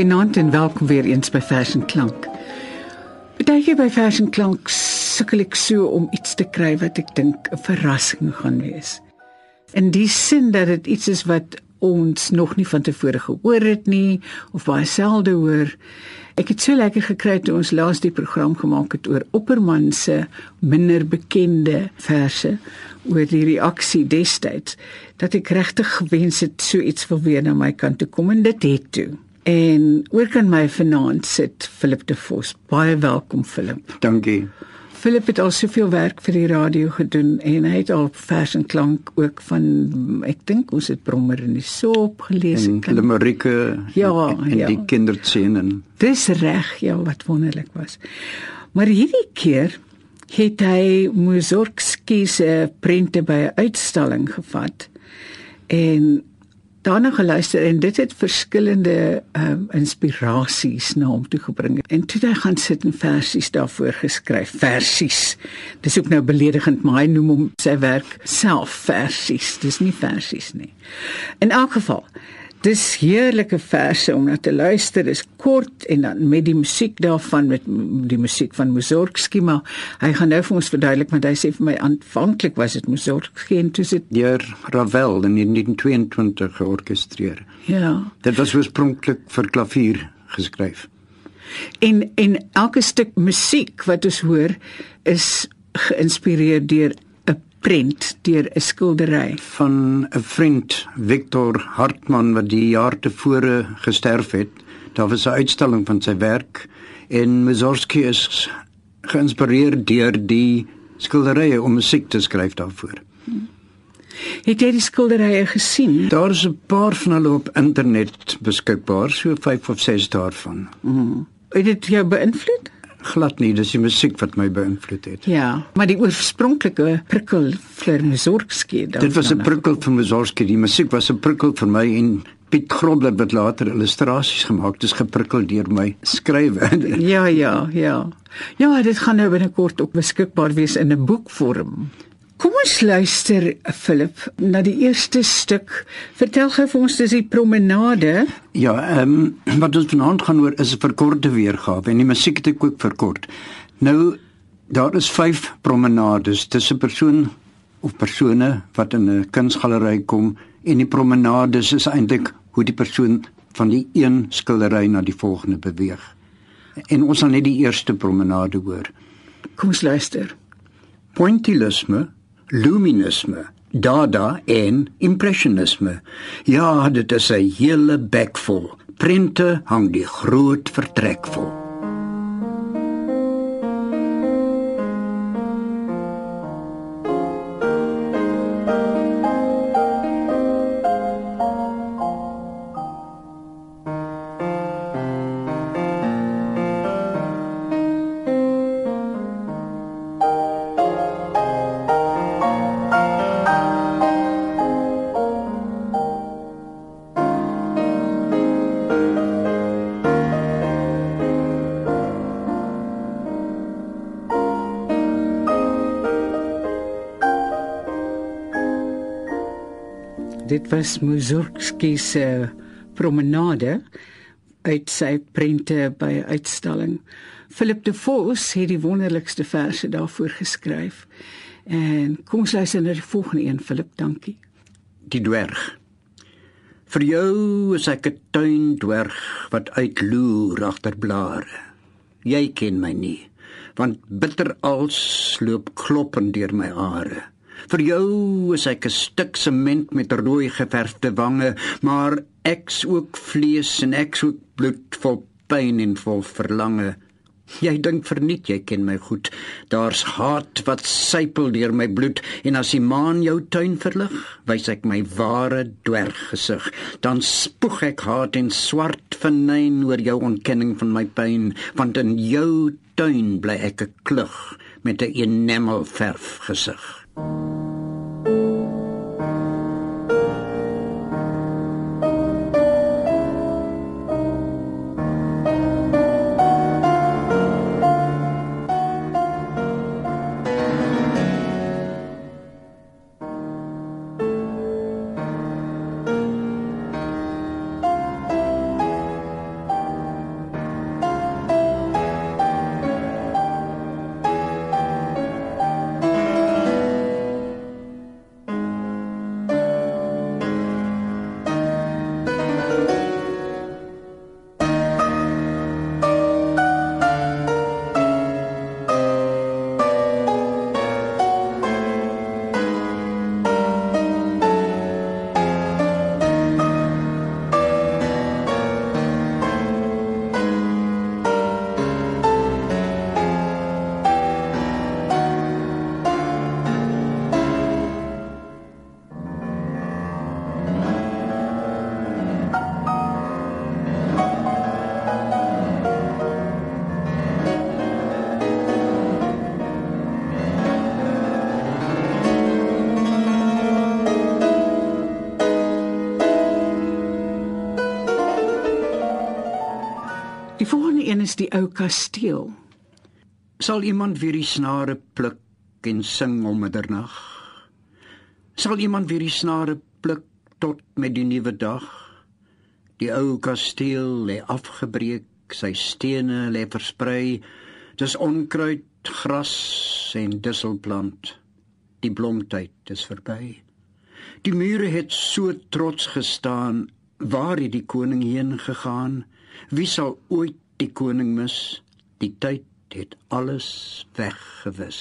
Goeienaand en welkom weer eens by Fashion Klank. Partykeer by Fashion Klank sukkel ek so om iets te kry wat ek dink 'n verrassing gaan wees. In die sin dat dit iets is wat ons nog nie van tevore gehoor het nie of baie selde hoor. Ek het so lekker gekry toe ons laas die program gemaak het oor Opperman se minder bekende verse oor die reaksie destyds dat ek regtig gewens het so iets wil weer na my kant toe kom en dit het toe. En oor kan my vanaand sit Philip de Vos. Baie welkom Philip. Dankie. Philip het al soveel werk vir die radio gedoen en hy het al fashion klank ook van ek dink ons het Brommer in die sop gelees en Limerieke ja, en ja. die kinderscenen. Dis reg, ja, wat wonderlik was. Maar hierdie keer het hy Mussorgsky se prente by 'n uitstalling gevat en daarna geluister en dit het verskillende um, inspirasies na hom toe gebring. En toe hy gaan sit en versies daarvoor geskryf, versies. Dis ook nou beledigend, maar hy noem hom sy werk self versies. Dis nie versies nie. In elk geval Dis heerlike verse om na te luister. Dis kort en dan met die musiek daarvan met die musiek van Mussorgsky, maar hy gaan nou vir ons verduidelik want hy sê vir my aanvanklik was dit Mussorgsky en toe sit deur Ravel in 1922 georkestreer. Ja. Dit was oorspronklik vir klavier geskryf. En en elke stuk musiek wat ons hoor is geïnspireer deur prent deur 'n skildery van 'n vriend Victor Hartmann wat die jaar tevore gesterf het. Daar was 'n uitstalling van sy werk en Mussorgsky is geïnspireer deur die skilderye om musiek te skryf daarvoor. Het jy die skilderye gesien? Daar is 'n paar van hulle op internet beskikbaar, so 5 of 6 daarvan. Mm. Het dit jou beïnvloed? Glad nie, dis die musiek wat my beïnvloed het. Ja, maar die oorspronklike prikkel vir Mussorgsky dan. Dit was 'n prikkel vir Mussorgsky. Die musiek was 'n prikkel vir my en Piet Grobler wat later illustrasies gemaak het, is geprikkel deur my skrywe. ja, ja, ja. Ja, dit gaan nou binnekort ook beskikbaar wees in 'n boekvorm. Kom ons luister Philip na die eerste stuk. Vertel gou vir ons dis die promenade. Ja, ehm um, wat ons vanaand gaan hoor is 'n verkorte weergawe en die musiek het ek ook verkort. Nou daar is 5 promenades tussen persoon of persone wat in 'n kunsgalery kom en die promenades is eintlik hoe die persoon van die een skildery na die volgende beweeg. En ons gaan net die eerste promenade hoor. Kom ons luister. Pointillisme luminisme, dada en impressionisme. Ja, dit is 'n hele bek vol. Prente hang die groot vertrek vol. dit was Mussorgsky se promenade uit sy prente by uitstalling. Philip de Vos het die wonderlikste verse daarvoor geskryf. En kom ons luister na die volgende een, Philip, dankie. Die dwerg. Vir jou is ek 'n tuindwerg wat uitloer agter blare. Jy ken my nie, want bitter als loop kloppend deur my are. Vir jou is ek 'n stuk sement met rooi geverfde wange, maar ek's ook vlees en ek's ook bloed vol pyn en vol verlange. Jy dink verniet jy ken my goed. Daar's haat wat sypel deur my bloed en as die maan jou tuin verlig, wys ek my ware dwerggesig. Dan spoeg ek haat en swart venyn oor jou ontkenning van my pyn, want in jou tuin bly ek 'n klug met 'n enamel verf gesig. あ。Een is die ou kasteel. Sal iemand weer die snare pluk en sing om middernag? Sal iemand weer die snare pluk tot met die nuwe dag? Die ou kasteel lê afgebreek, sy stene lê versprei. Dis onkruid, gras en disselplant. Die blomtyd is verby. Die mure het so trots gestaan. Waar het die koning heen gegaan? Wie sal ooit die koning mis? Die tyd het alles weggewis.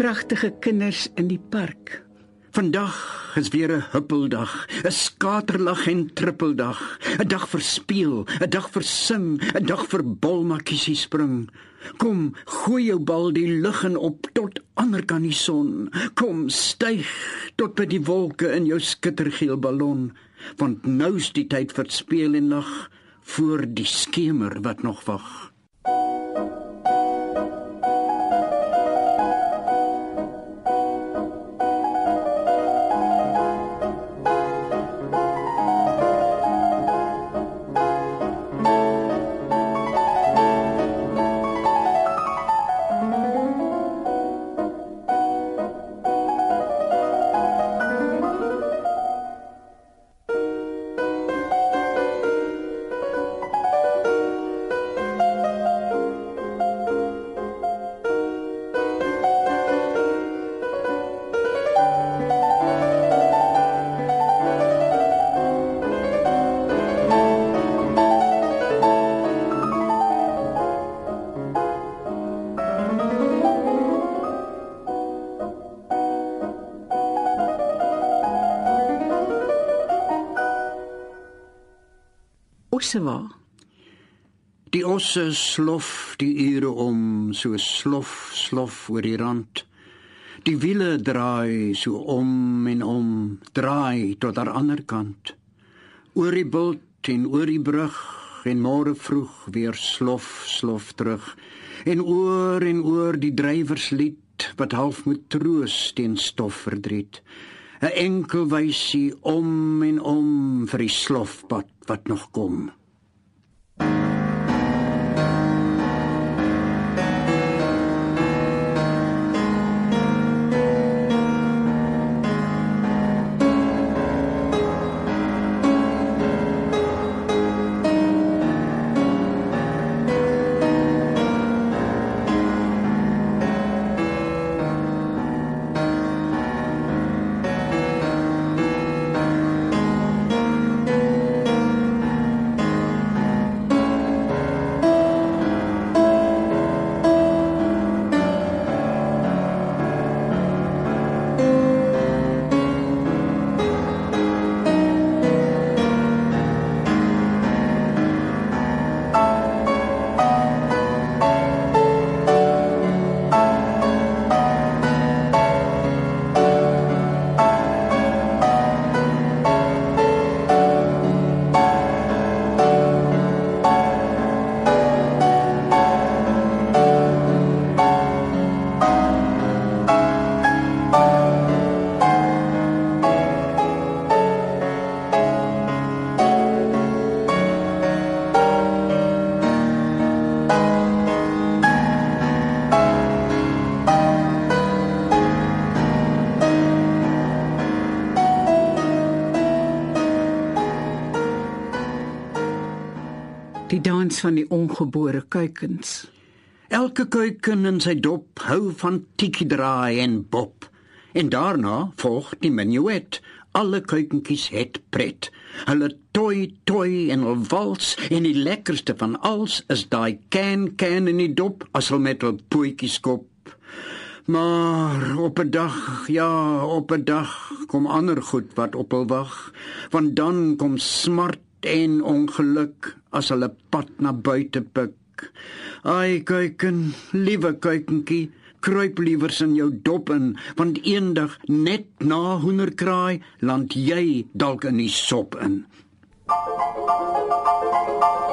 Pragtige kinders in die park. Vandag is weer 'n huppeldag, 'n skaterlag en trippeldag, 'n dag vir speel, 'n dag vir sing, 'n dag vir bolmakiesie spring. Kom, gooi jou bal die lug in op tot ander kan die son. Kom, styg tot by die wolke in jou skittergeel ballon, want nou's die tyd vir speel en lag voor die skemer wat nog wag. Ossewa. Die osse slof die ure om so slof slof oor die rand. Die wiele draai so om en om, draai tot aan ander kant. Oor die bult en oor die brug en môre vroeg weer slof slof terug. En oor en oor die drywerslied wat half moet troos teen stof verdriet. 'n Enkel wysie om en om vir die slofpad wat nog kom. Lewens van die ongebore kuikens. Elke kuiken in sy dop hou van tikkie draai en bob. En daarna volg die menuet. Alle kuikentjies het pret. Hulle toi toi en hulle wals en die lekkerste van alles is daai can can in die dop as hulle met hul pootjies kop. Maar op 'n dag, ja, op 'n dag kom ander goed wat op hul wag, want dan kom smart en ongeluk as hulle pad na buite pik. Ai kuiken, liewe kuikentjie, kruip liewers in jou dop in, want eendag net na hoenderkraai land jy dalk in die sop in. Skinnerbekke.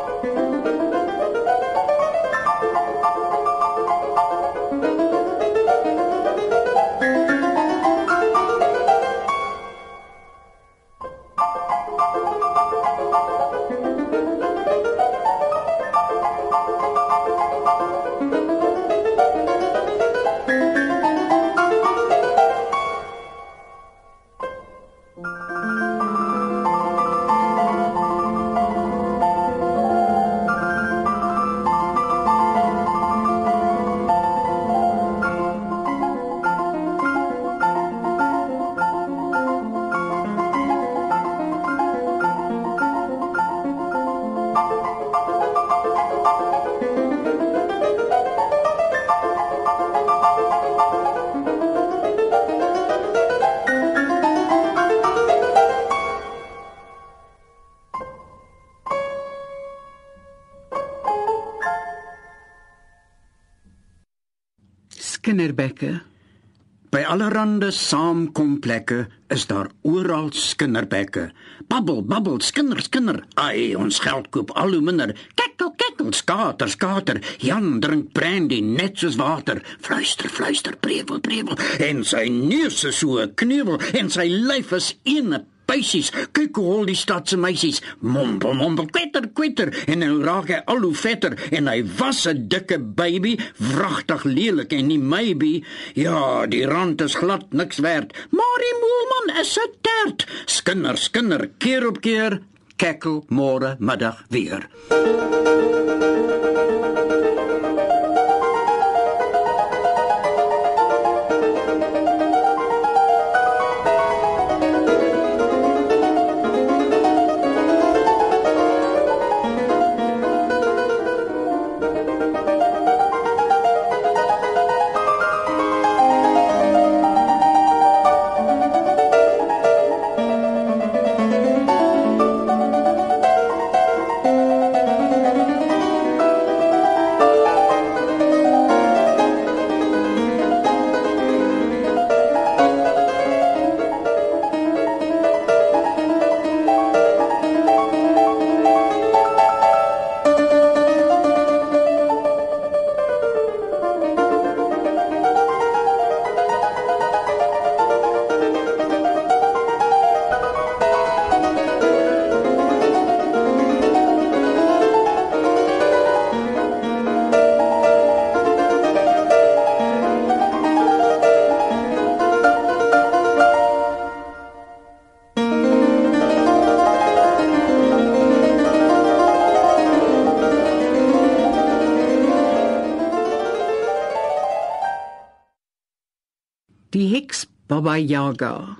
Allerhande saamkomplekke is daar oral skinderbekke. Babbel, babbel, skinder, skinder. Ai, ons geld koop al hoe minder. Kekkel, kekkel, skater, skater. Jan drink brandy net soos water. Fluister, fluister, prevel, prevel. En sy neus is so 'n kneuwel en sy lyf is ene Beisies, kyk hoe hol die stad se meisies. Mompel, mompel, kwetter, kwetter en nou raak hy al hoe vetter en hy was 'n dikke baby, wragtig lelik en nie maybe. Ja, die rand is glad niks werd, maar die moelman is 'n tert. Skinner, skinner, keer op keer, kekkel môre middag weer. Baba Yaga.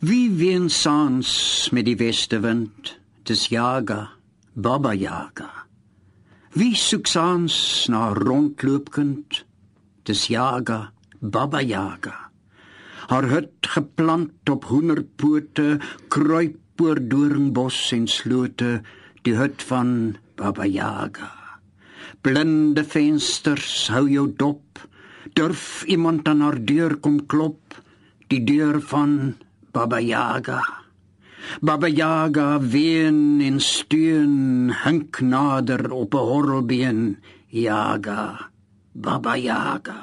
Wie ween saans met die westewind? Dis Jaga, Baba Jaga. Wie soek saans na rondloopkind? Dis Jaga, Baba Jaga. Haar hut geplant op hoenderpote, kruip oor doringbos en slote, die hut van Baba Jaga. Blinde vensters, hou jou dop. Durf iemand aan haar deur kom klop? Die deur van Baba Yaga. Baba Yaga ween en steun, hink nader op 'n horrelbeen. Yaga, Baba Yaga.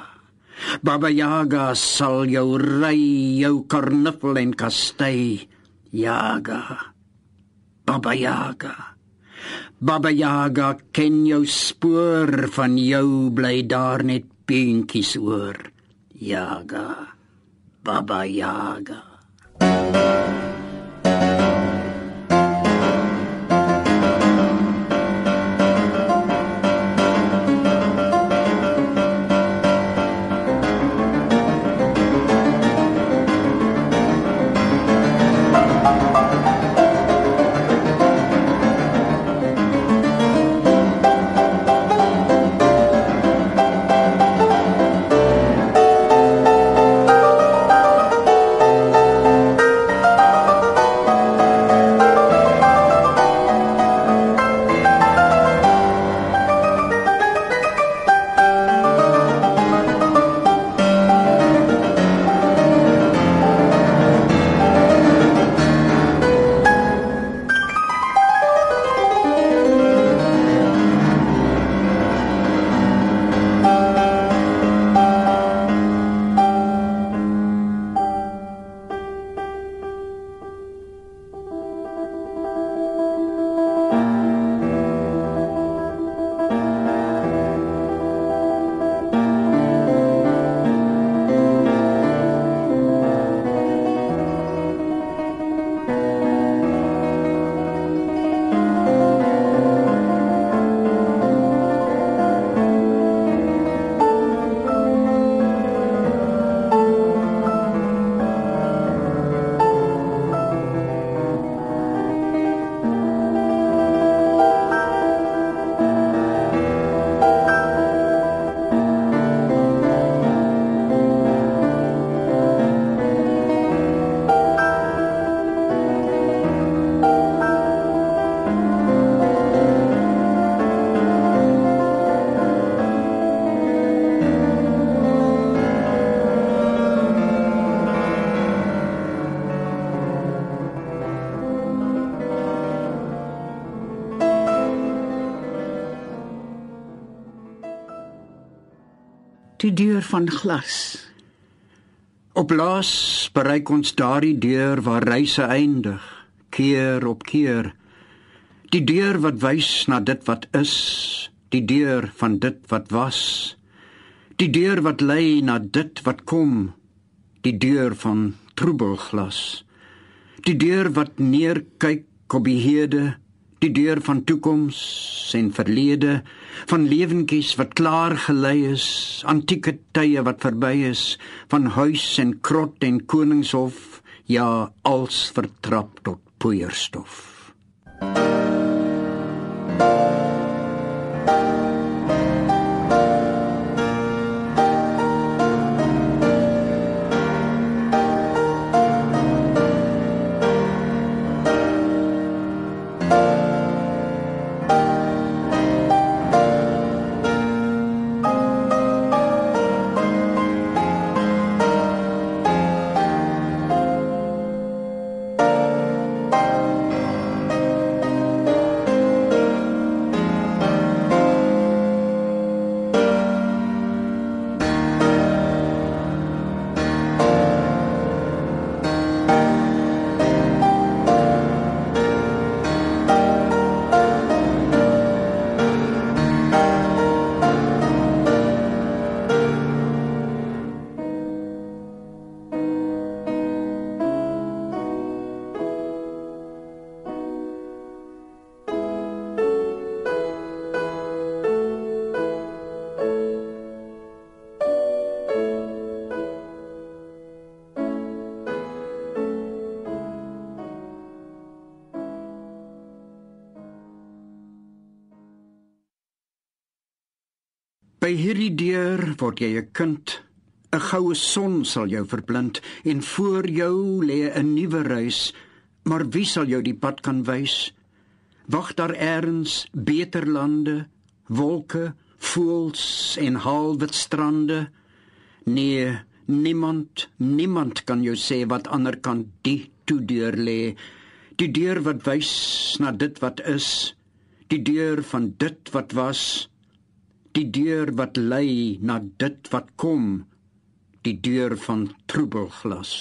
Baba Yaga sal jou ry, jou karnuffel en kastei. Yaga. Baba Yaga. Baba Yaga ken jou spoor van jou bly daar net pinkies oor. Yaga. Baba Yaga. Die deur van glas. Op laas bereik ons daardie deur waar reise eindig, keer op keer. Die deur wat wys na dit wat is, die deur van dit wat was. Die deur wat lei na dit wat kom, die deur van troebelglas. Die deur wat neerkyk op die hede, die deur van toekoms en verlede, van lewentjies wat klaar gelei is, antieke tye wat verby is, van huis en krot en koningshof, ja, als vertrap tot poeierstof. By hierdie deur word jy 'n kind. 'n Goue son sal jou verblind en voor jou lê 'n nuwe reis, maar wie sal jou die pad kan wys? Wag daar eers beter lande, wolke, voëls en halwit strande? Nee, niemand, niemand kan jou sê wat ander kan die toe deur lê. Die deur wat wys na dit wat is, die deur van dit wat was die deur wat lei na dit wat kom die deur van troebelglas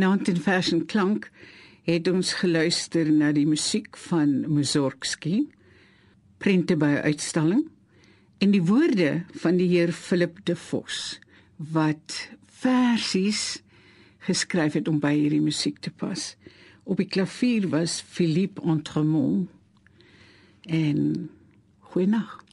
Vanaand in Fashion Klank het ons geluister na die musiek van Mussorgsky, prente by uitstalling en die woorde van die heer Philip de Vos wat versies geskryf het om by hierdie musiek te pas. Op die klavier was Philippe Entremont en goeienaand.